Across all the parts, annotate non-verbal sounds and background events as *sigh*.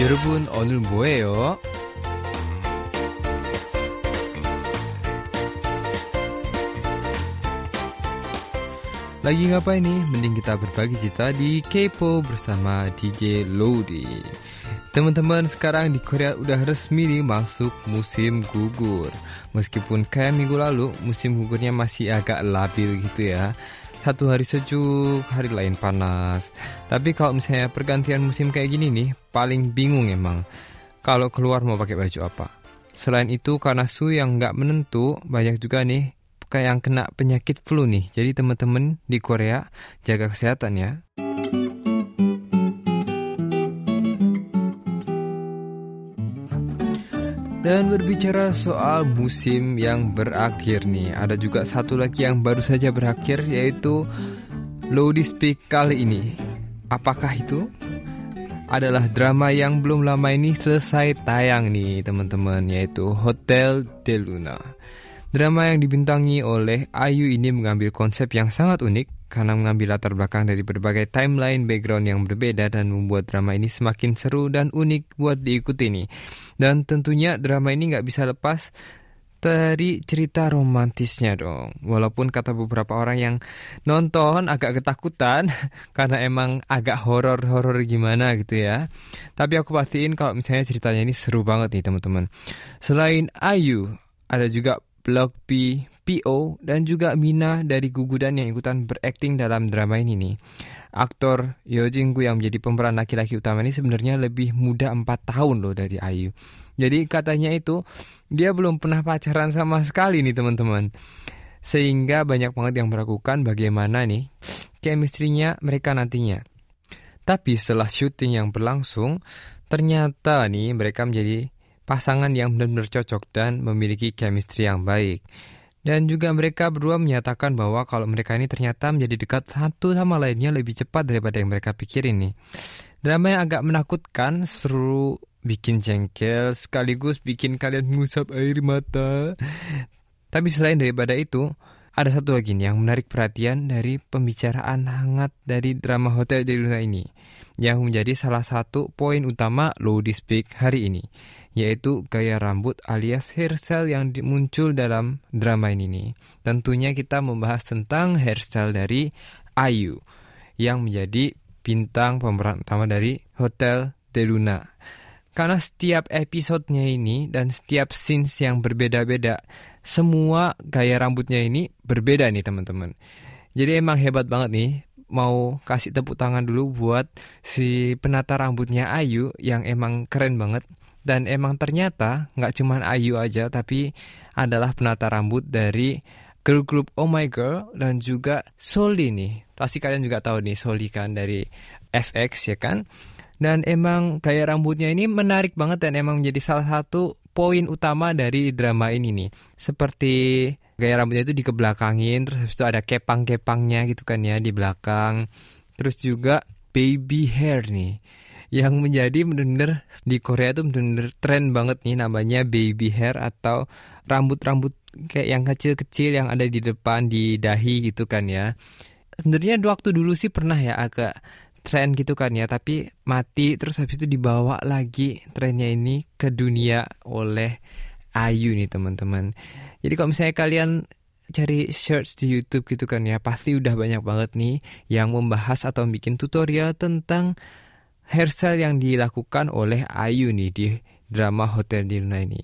여러분 오늘 뭐해요? Lagi ngapain nih? Mending kita berbagi cerita di Kepo bersama DJ Lodi. Teman-teman sekarang di Korea udah resmi nih masuk musim gugur. Meskipun kayak minggu lalu musim gugurnya masih agak labil gitu ya. Satu hari sejuk, hari lain panas. Tapi kalau misalnya pergantian musim kayak gini nih, paling bingung emang. Kalau keluar mau pakai baju apa. Selain itu karena suhu yang nggak menentu, banyak juga nih kayak yang kena penyakit flu nih. Jadi teman-teman di Korea jaga kesehatan ya. Dan berbicara soal musim yang berakhir nih, ada juga satu lagi yang baru saja berakhir yaitu Lodi Speak kali ini. Apakah itu? Adalah drama yang belum lama ini selesai tayang nih teman-teman yaitu Hotel de Luna. Drama yang dibintangi oleh Ayu ini mengambil konsep yang sangat unik karena mengambil latar belakang dari berbagai timeline background yang berbeda dan membuat drama ini semakin seru dan unik buat diikuti nih. Dan tentunya drama ini nggak bisa lepas dari cerita romantisnya dong. Walaupun kata beberapa orang yang nonton agak ketakutan *laughs* karena emang agak horor-horor gimana gitu ya. Tapi aku pastiin kalau misalnya ceritanya ini seru banget nih teman-teman. Selain Ayu, ada juga Blog P, PO, dan juga Mina dari Gugudan yang ikutan berakting dalam drama ini nih. Aktor Yo Jinggu yang menjadi pemeran laki-laki utama ini sebenarnya lebih muda 4 tahun loh dari Ayu. Jadi katanya itu dia belum pernah pacaran sama sekali nih teman-teman. Sehingga banyak banget yang meragukan bagaimana nih chemistry-nya mereka nantinya. Tapi setelah syuting yang berlangsung, ternyata nih mereka menjadi pasangan yang benar-benar cocok dan memiliki chemistry yang baik. Dan juga mereka berdua menyatakan bahwa kalau mereka ini ternyata menjadi dekat satu sama lainnya lebih cepat daripada yang mereka pikirin nih. Drama yang agak menakutkan, seru, bikin jengkel, sekaligus bikin kalian mengusap air mata. Tapi selain daripada itu, ada satu lagi nih yang menarik perhatian dari pembicaraan hangat dari drama Hotel di Luna ini, yang menjadi salah satu poin utama Lodi Speak hari ini yaitu gaya rambut alias hairstyle yang muncul dalam drama ini. Tentunya kita membahas tentang hairstyle dari Ayu yang menjadi bintang pemeran utama dari Hotel de Luna. Karena setiap episodenya ini dan setiap scenes yang berbeda-beda, semua gaya rambutnya ini berbeda nih teman-teman. Jadi emang hebat banget nih mau kasih tepuk tangan dulu buat si penata rambutnya Ayu yang emang keren banget dan emang ternyata nggak cuma Ayu aja tapi adalah penata rambut dari girl group Oh My Girl dan juga Soli nih. Pasti kalian juga tahu nih Soli kan dari FX ya kan. Dan emang gaya rambutnya ini menarik banget dan emang menjadi salah satu poin utama dari drama ini nih. Seperti gaya rambutnya itu dikebelakangin, terus habis itu ada kepang-kepangnya gitu kan ya di belakang. Terus juga baby hair nih yang menjadi benar-benar di Korea itu benar-benar tren banget nih namanya baby hair atau rambut-rambut kayak yang kecil-kecil yang ada di depan di dahi gitu kan ya. Sebenarnya waktu dulu sih pernah ya agak tren gitu kan ya, tapi mati terus habis itu dibawa lagi trennya ini ke dunia oleh Ayu nih teman-teman. Jadi kalau misalnya kalian cari search di YouTube gitu kan ya, pasti udah banyak banget nih yang membahas atau bikin tutorial tentang hairstyle yang dilakukan oleh Ayu nih di drama Hotel di Luna ini.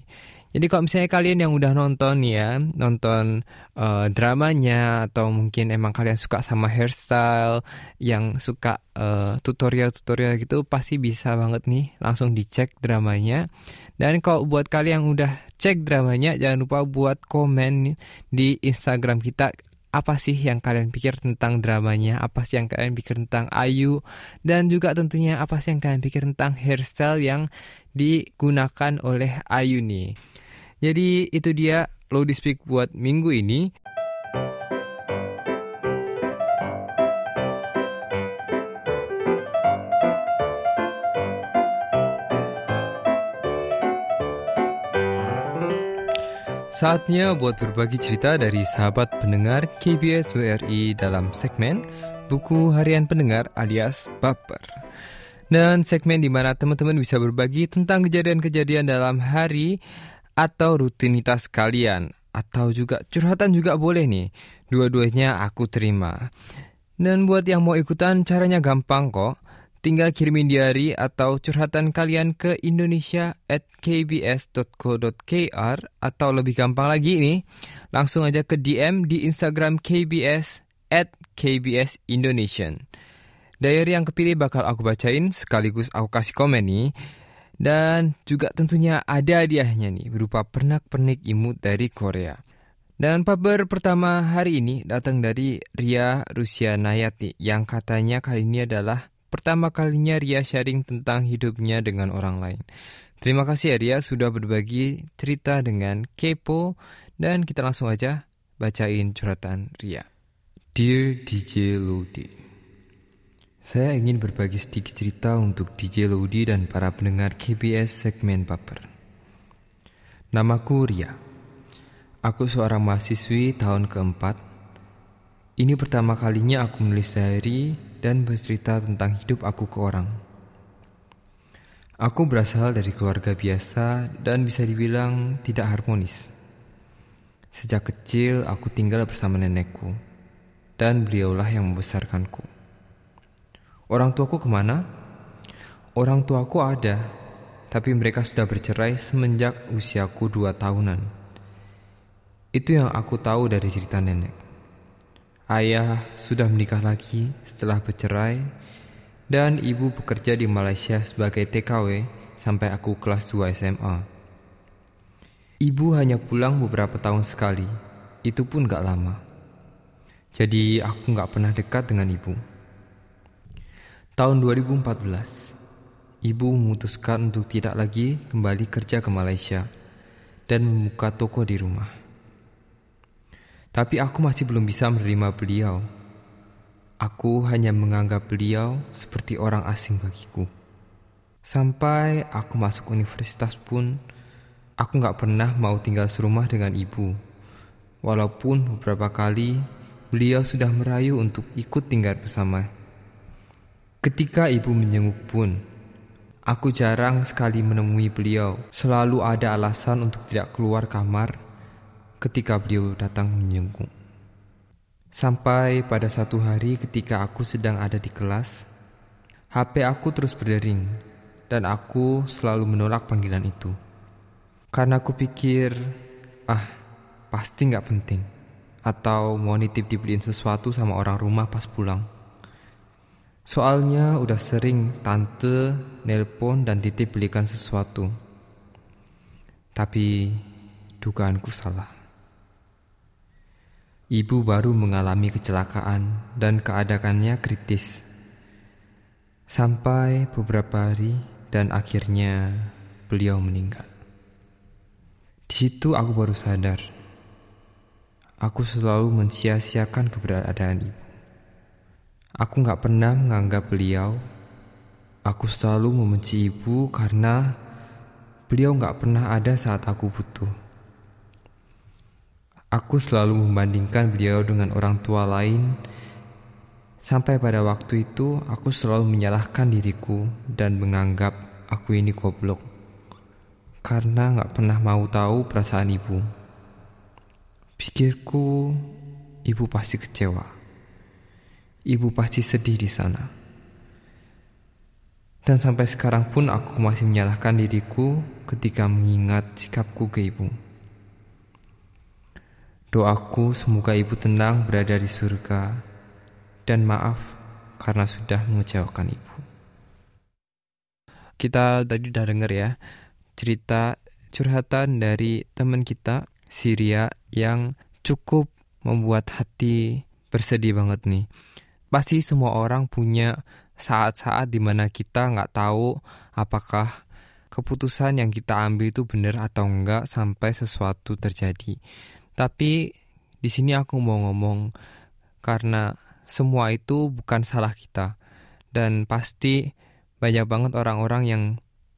Jadi kalau misalnya kalian yang udah nonton ya, nonton uh, dramanya atau mungkin emang kalian suka sama hairstyle, yang suka uh, tutorial-tutorial gitu pasti bisa banget nih langsung dicek dramanya. Dan kalau buat kalian yang udah cek dramanya jangan lupa buat komen di Instagram kita apa sih yang kalian pikir tentang dramanya, apa sih yang kalian pikir tentang Ayu, dan juga tentunya apa sih yang kalian pikir tentang hairstyle yang digunakan oleh Ayu nih. Jadi itu dia Low Speak buat minggu ini. Saatnya buat berbagi cerita dari sahabat pendengar KBS WRI dalam segmen Buku Harian Pendengar alias Baper. Dan segmen di mana teman-teman bisa berbagi tentang kejadian-kejadian dalam hari atau rutinitas kalian. Atau juga curhatan juga boleh nih. Dua-duanya aku terima. Dan buat yang mau ikutan caranya gampang kok. Tinggal kirimin diary atau curhatan kalian ke indonesia at kbs.co.kr atau lebih gampang lagi nih, langsung aja ke DM di Instagram KBS at KBS Indonesian. Diary yang kepilih bakal aku bacain sekaligus aku kasih komen nih. Dan juga tentunya ada hadiahnya nih berupa pernak-pernik imut dari Korea. Dan paper pertama hari ini datang dari Ria Rusia Nayati yang katanya kali ini adalah pertama kalinya Ria sharing tentang hidupnya dengan orang lain. Terima kasih ya Ria sudah berbagi cerita dengan Kepo dan kita langsung aja bacain curhatan Ria. Dear DJ Lodi, saya ingin berbagi sedikit cerita untuk DJ Lodi dan para pendengar KBS segmen Paper. Namaku Ria. Aku seorang mahasiswi tahun keempat. Ini pertama kalinya aku menulis diary dan bercerita tentang hidup aku ke orang. Aku berasal dari keluarga biasa dan bisa dibilang tidak harmonis. Sejak kecil aku tinggal bersama nenekku, dan beliaulah yang membesarkanku. Orang tuaku ke mana? Orang tuaku ada, tapi mereka sudah bercerai semenjak usiaku dua tahunan. Itu yang aku tahu dari cerita nenek. Ayah sudah menikah lagi setelah bercerai dan ibu bekerja di Malaysia sebagai TKW sampai aku kelas 2 SMA. Ibu hanya pulang beberapa tahun sekali, itu pun gak lama. Jadi aku gak pernah dekat dengan ibu. Tahun 2014, ibu memutuskan untuk tidak lagi kembali kerja ke Malaysia dan membuka toko di rumah. Tapi aku masih belum bisa menerima beliau. Aku hanya menganggap beliau seperti orang asing bagiku. Sampai aku masuk universitas pun, Aku gak pernah mau tinggal serumah dengan ibu. Walaupun beberapa kali beliau sudah merayu untuk ikut tinggal bersama. Ketika ibu menjenguk pun, aku jarang sekali menemui beliau. Selalu ada alasan untuk tidak keluar kamar ketika beliau datang menjenguk. Sampai pada satu hari ketika aku sedang ada di kelas, HP aku terus berdering dan aku selalu menolak panggilan itu. Karena aku pikir, ah pasti nggak penting. Atau mau nitip dibeliin sesuatu sama orang rumah pas pulang. Soalnya udah sering tante nelpon dan titip belikan sesuatu. Tapi dugaanku salah. Ibu baru mengalami kecelakaan dan keadaannya kritis. Sampai beberapa hari dan akhirnya beliau meninggal. Di situ aku baru sadar. Aku selalu mensia-siakan keberadaan ibu. Aku gak pernah menganggap beliau. Aku selalu membenci ibu karena beliau gak pernah ada saat aku butuh. Aku selalu membandingkan beliau dengan orang tua lain. Sampai pada waktu itu, aku selalu menyalahkan diriku dan menganggap aku ini goblok karena gak pernah mau tahu perasaan ibu. Pikirku, ibu pasti kecewa. Ibu pasti sedih di sana. Dan sampai sekarang pun aku masih menyalahkan diriku ketika mengingat sikapku ke ibu. Doaku semoga ibu tenang berada di surga dan maaf karena sudah mengecewakan ibu. Kita tadi udah denger ya cerita curhatan dari teman kita Syria yang cukup membuat hati bersedih banget nih. Pasti semua orang punya saat-saat di mana kita nggak tahu apakah keputusan yang kita ambil itu benar atau enggak sampai sesuatu terjadi. Tapi di sini aku mau ngomong karena semua itu bukan salah kita dan pasti banyak banget orang-orang yang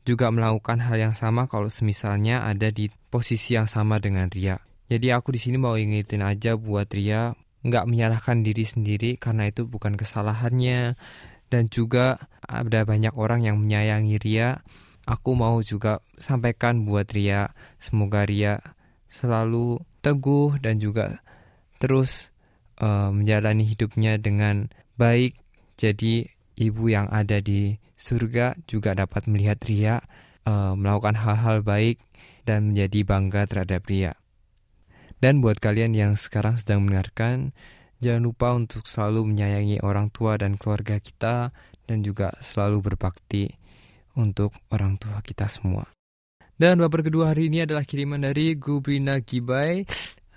juga melakukan hal yang sama kalau semisalnya ada di posisi yang sama dengan Ria. Jadi aku di sini mau ingetin aja buat Ria nggak menyalahkan diri sendiri karena itu bukan kesalahannya dan juga ada banyak orang yang menyayangi Ria. Aku mau juga sampaikan buat Ria, semoga Ria selalu teguh dan juga terus uh, menjalani hidupnya dengan baik. Jadi ibu yang ada di surga juga dapat melihat Ria uh, melakukan hal-hal baik dan menjadi bangga terhadap Ria. Dan buat kalian yang sekarang sedang mendengarkan, jangan lupa untuk selalu menyayangi orang tua dan keluarga kita dan juga selalu berbakti untuk orang tua kita semua. Dan baper kedua hari ini adalah kiriman dari Gubrina Gibai.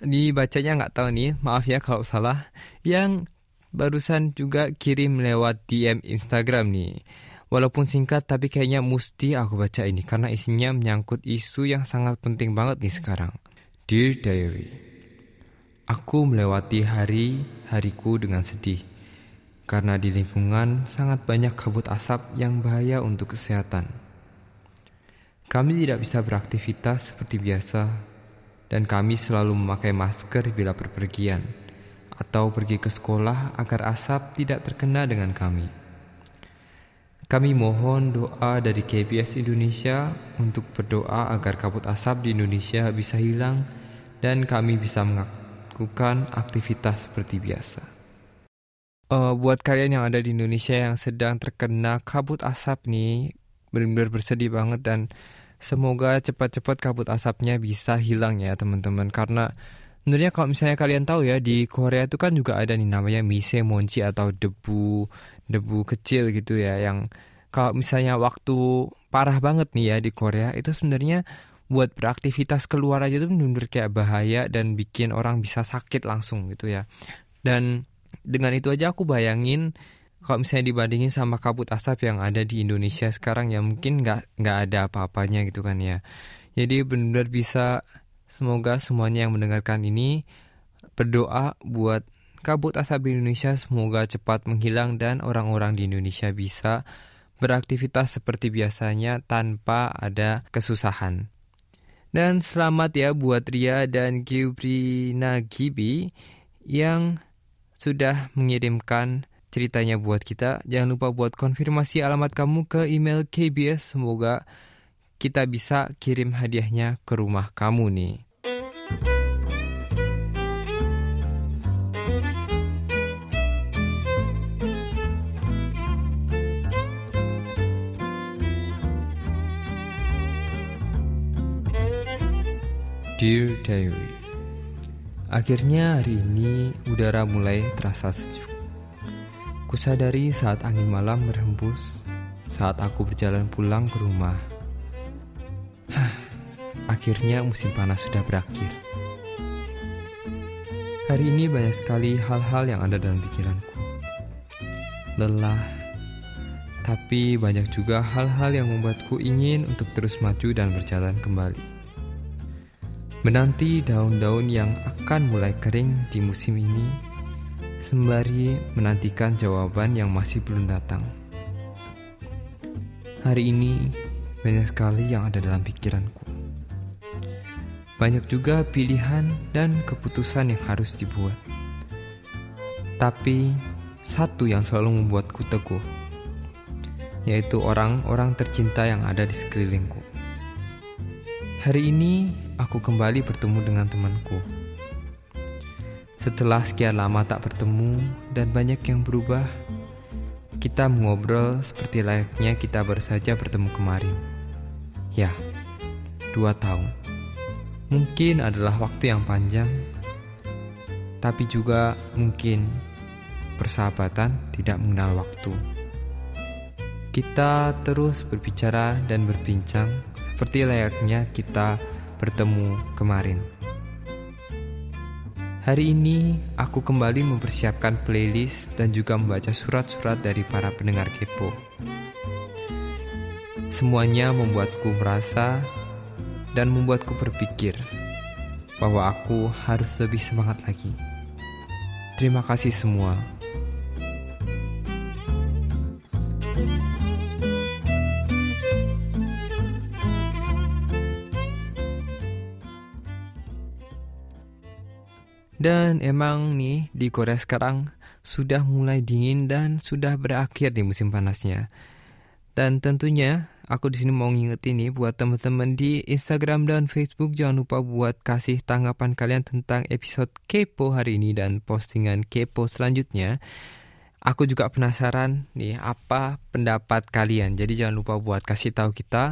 Ini bacanya nggak tahu nih, maaf ya kalau salah. Yang barusan juga kirim lewat DM Instagram nih. Walaupun singkat tapi kayaknya mesti aku baca ini karena isinya menyangkut isu yang sangat penting banget nih sekarang. Dear Diary, aku melewati hari-hariku dengan sedih karena di lingkungan sangat banyak kabut asap yang bahaya untuk kesehatan. Kami tidak bisa beraktivitas seperti biasa dan kami selalu memakai masker bila berpergian atau pergi ke sekolah agar asap tidak terkena dengan kami. Kami mohon doa dari KBS Indonesia untuk berdoa agar kabut asap di Indonesia bisa hilang dan kami bisa melakukan aktivitas seperti biasa. Uh, buat kalian yang ada di Indonesia yang sedang terkena kabut asap nih, benar-benar bersedih banget dan semoga cepat-cepat kabut asapnya bisa hilang ya teman-teman karena Sebenarnya kalau misalnya kalian tahu ya di Korea itu kan juga ada nih namanya misemonji atau debu debu kecil gitu ya yang kalau misalnya waktu parah banget nih ya di Korea itu sebenarnya buat beraktivitas keluar aja tuh benar-benar kayak bahaya dan bikin orang bisa sakit langsung gitu ya. Dan dengan itu aja aku bayangin kalau misalnya dibandingin sama kabut asap yang ada di Indonesia sekarang ya mungkin nggak nggak ada apa-apanya gitu kan ya. Jadi benar-benar bisa semoga semuanya yang mendengarkan ini berdoa buat kabut asap di Indonesia semoga cepat menghilang dan orang-orang di Indonesia bisa beraktivitas seperti biasanya tanpa ada kesusahan. Dan selamat ya buat Ria dan Gibrina Gibi yang sudah mengirimkan ceritanya buat kita. Jangan lupa buat konfirmasi alamat kamu ke email KBS. Semoga kita bisa kirim hadiahnya ke rumah kamu nih. Dear Diary Akhirnya hari ini udara mulai terasa sejuk Kusadari saat angin malam berhembus Saat aku berjalan pulang ke rumah. *sighs* Akhirnya musim panas sudah berakhir. Hari ini banyak sekali hal-hal yang ada dalam pikiranku. Lelah Tapi banyak juga hal-hal yang membuatku ingin untuk terus maju dan berjalan kembali. Menanti daun-daun yang akan mulai kering di musim ini, sembari menantikan jawaban yang masih belum datang. Hari ini banyak sekali yang ada dalam pikiranku. Banyak juga pilihan dan keputusan yang harus dibuat. Tapi satu yang selalu membuatku teguh, yaitu orang-orang tercinta yang ada di sekelilingku. Hari ini aku kembali bertemu dengan temanku. Setelah sekian lama tak bertemu dan banyak yang berubah, kita mengobrol seperti layaknya kita baru saja bertemu kemarin. Ya, dua tahun. Mungkin adalah waktu yang panjang, tapi juga mungkin persahabatan tidak mengenal waktu. Kita terus berbicara dan berbincang seperti layaknya kita bertemu kemarin. Hari ini aku kembali mempersiapkan playlist dan juga membaca surat-surat dari para pendengar kepo. Semuanya membuatku merasa dan membuatku berpikir bahwa aku harus lebih semangat lagi. Terima kasih semua Dan emang nih di Korea sekarang sudah mulai dingin dan sudah berakhir di musim panasnya. Dan tentunya aku di sini mau ngingetin nih buat teman-teman di Instagram dan Facebook jangan lupa buat kasih tanggapan kalian tentang episode Kepo hari ini dan postingan Kepo selanjutnya. Aku juga penasaran nih apa pendapat kalian. Jadi jangan lupa buat kasih tahu kita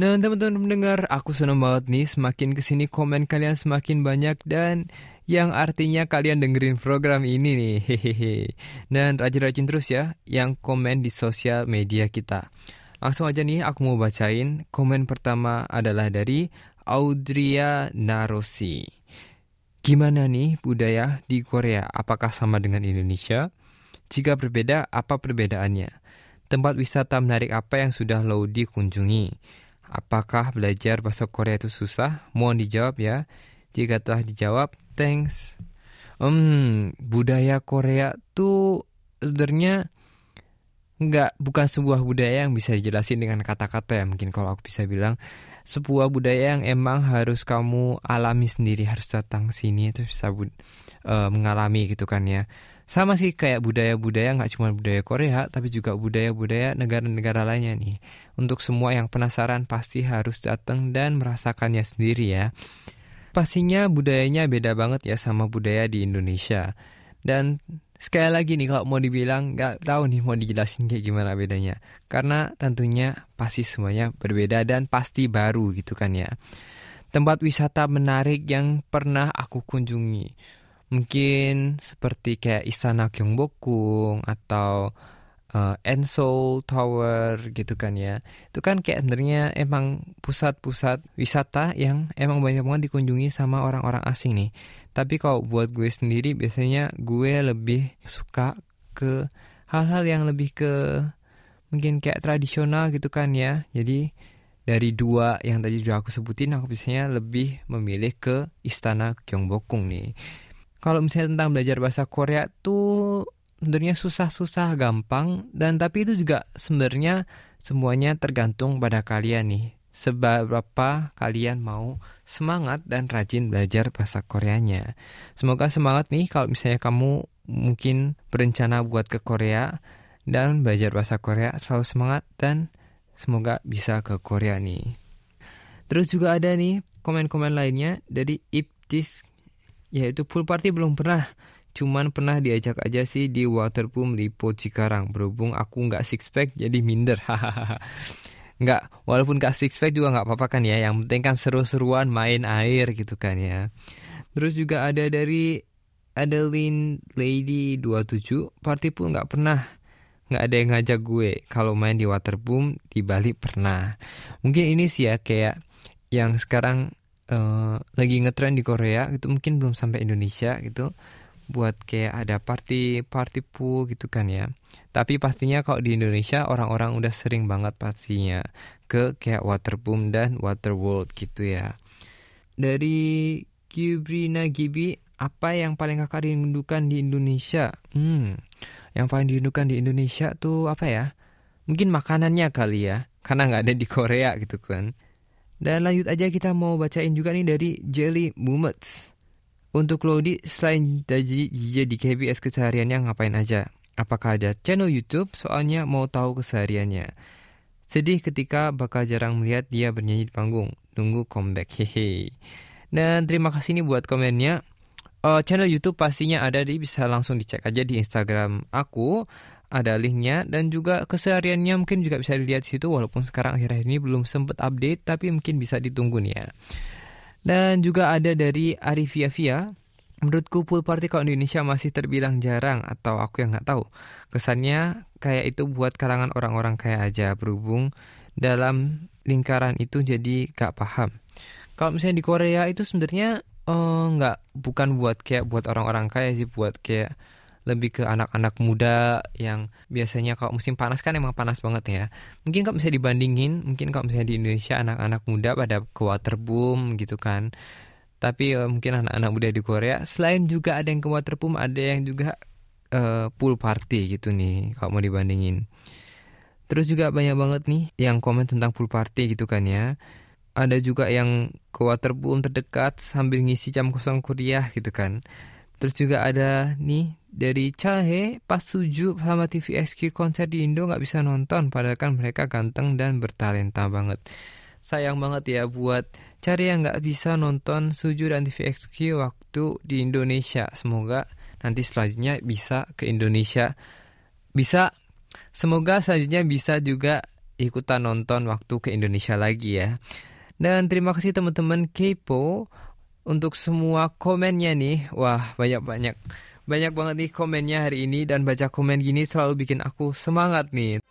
Nah teman-teman mendengar, aku senang banget nih semakin ke sini komen kalian semakin banyak dan yang artinya kalian dengerin program ini nih. Hehehe. Dan rajin-rajin terus ya yang komen di sosial media kita. Langsung aja nih aku mau bacain. Komen pertama adalah dari Audria Narosi. Gimana nih budaya di Korea? Apakah sama dengan Indonesia? Jika berbeda, apa perbedaannya? Tempat wisata menarik apa yang sudah lo dikunjungi? Apakah belajar bahasa Korea itu susah? Mohon dijawab ya. Jika telah dijawab, thanks. Hmm, budaya Korea tuh sebenarnya nggak bukan sebuah budaya yang bisa dijelasin dengan kata-kata ya. Mungkin kalau aku bisa bilang sebuah budaya yang emang harus kamu alami sendiri, harus datang sini terus bisa uh, mengalami gitu kan ya sama sih kayak budaya-budaya nggak cuma budaya Korea tapi juga budaya-budaya negara-negara lainnya nih untuk semua yang penasaran pasti harus datang dan merasakannya sendiri ya pastinya budayanya beda banget ya sama budaya di Indonesia. Dan sekali lagi nih kalau mau dibilang nggak tahu nih mau dijelasin kayak gimana bedanya. Karena tentunya pasti semuanya berbeda dan pasti baru gitu kan ya. Tempat wisata menarik yang pernah aku kunjungi. Mungkin seperti kayak Istana Gyeongbokgung atau uh, Enseoul Tower gitu kan ya. Itu kan kayak sebenarnya emang pusat-pusat wisata yang emang banyak banget dikunjungi sama orang-orang asing nih. Tapi kalau buat gue sendiri biasanya gue lebih suka ke hal-hal yang lebih ke mungkin kayak tradisional gitu kan ya. Jadi dari dua yang tadi udah aku sebutin aku biasanya lebih memilih ke Istana Gyeongbokgung nih kalau misalnya tentang belajar bahasa Korea tuh sebenarnya susah-susah gampang dan tapi itu juga sebenarnya semuanya tergantung pada kalian nih seberapa kalian mau semangat dan rajin belajar bahasa Koreanya. Semoga semangat nih kalau misalnya kamu mungkin berencana buat ke Korea dan belajar bahasa Korea selalu semangat dan semoga bisa ke Korea nih. Terus juga ada nih komen-komen lainnya dari Iptis yaitu pool party belum pernah. Cuman pernah diajak aja sih di Waterboom Lipo Cikarang. Berhubung aku nggak six pack jadi minder. *laughs* nggak, walaupun nggak six pack juga nggak apa-apa kan ya. Yang penting kan seru-seruan main air gitu kan ya. Terus juga ada dari Adeline Lady 27 party pun nggak pernah nggak ada yang ngajak gue kalau main di Waterboom di Bali pernah mungkin ini sih ya kayak yang sekarang uh, lagi ngetren di Korea gitu mungkin belum sampai Indonesia gitu buat kayak ada party party pool gitu kan ya. Tapi pastinya kalau di Indonesia orang-orang udah sering banget pastinya ke kayak waterboom dan waterworld gitu ya. Dari Gibrina Gibi apa yang paling kakak rindukan di Indonesia? Hmm yang paling dirindukan di Indonesia tuh apa ya? Mungkin makanannya kali ya karena nggak ada di Korea gitu kan. Dan lanjut aja kita mau bacain juga nih dari Jelly Mumets. Untuk Lodi, selain dari di KBS kesehariannya ngapain aja? Apakah ada channel YouTube? Soalnya mau tahu kesehariannya. Sedih ketika bakal jarang melihat dia bernyanyi di panggung. Tunggu comeback, hehe. Dan terima kasih nih buat komennya. Uh, channel YouTube pastinya ada di bisa langsung dicek aja di Instagram aku ada linknya dan juga kesehariannya mungkin juga bisa dilihat di situ walaupun sekarang akhir-akhir ini belum sempat update tapi mungkin bisa ditunggu nih ya. Dan juga ada dari Arifia Via. Menurutku pool party kalau di Indonesia masih terbilang jarang atau aku yang nggak tahu. Kesannya kayak itu buat kalangan orang-orang kaya aja berhubung dalam lingkaran itu jadi gak paham. Kalau misalnya di Korea itu sebenarnya oh, nggak bukan buat kayak buat orang-orang kaya sih buat kayak lebih ke anak-anak muda yang biasanya kalau musim panas kan emang panas banget ya. Mungkin kalau misalnya dibandingin, mungkin kalau misalnya di Indonesia anak-anak muda pada ke waterboom gitu kan. Tapi uh, mungkin anak-anak muda di Korea selain juga ada yang ke waterboom, ada yang juga uh, pool party gitu nih kalau mau dibandingin. Terus juga banyak banget nih yang komen tentang pool party gitu kan ya. ada juga yang ke waterboom terdekat sambil ngisi jam kosong kuliah gitu kan. Terus juga ada nih dari Cahe pas tujuh sama TVSQ konser di Indo nggak bisa nonton padahal kan mereka ganteng dan bertalenta banget. Sayang banget ya buat cari yang nggak bisa nonton Suju dan TVXQ waktu di Indonesia. Semoga nanti selanjutnya bisa ke Indonesia. Bisa, semoga selanjutnya bisa juga ikutan nonton waktu ke Indonesia lagi ya. Dan terima kasih teman-teman Kepo untuk semua komennya nih. Wah, banyak-banyak. Banyak banget nih komennya hari ini dan baca komen gini selalu bikin aku semangat nih.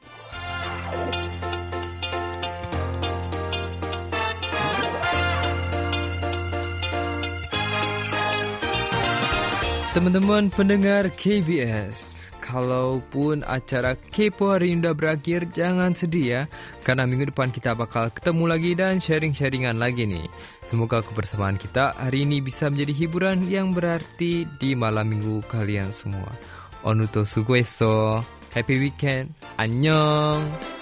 Teman-teman pendengar KBS, kalaupun acara Kepo hari ini udah berakhir, jangan sedih ya, karena minggu depan kita bakal ketemu lagi dan sharing-sharingan lagi nih. Semoga kebersamaan kita hari ini bisa menjadi hiburan yang berarti di malam minggu kalian semua. Onuto sugueso, happy weekend, annyeong!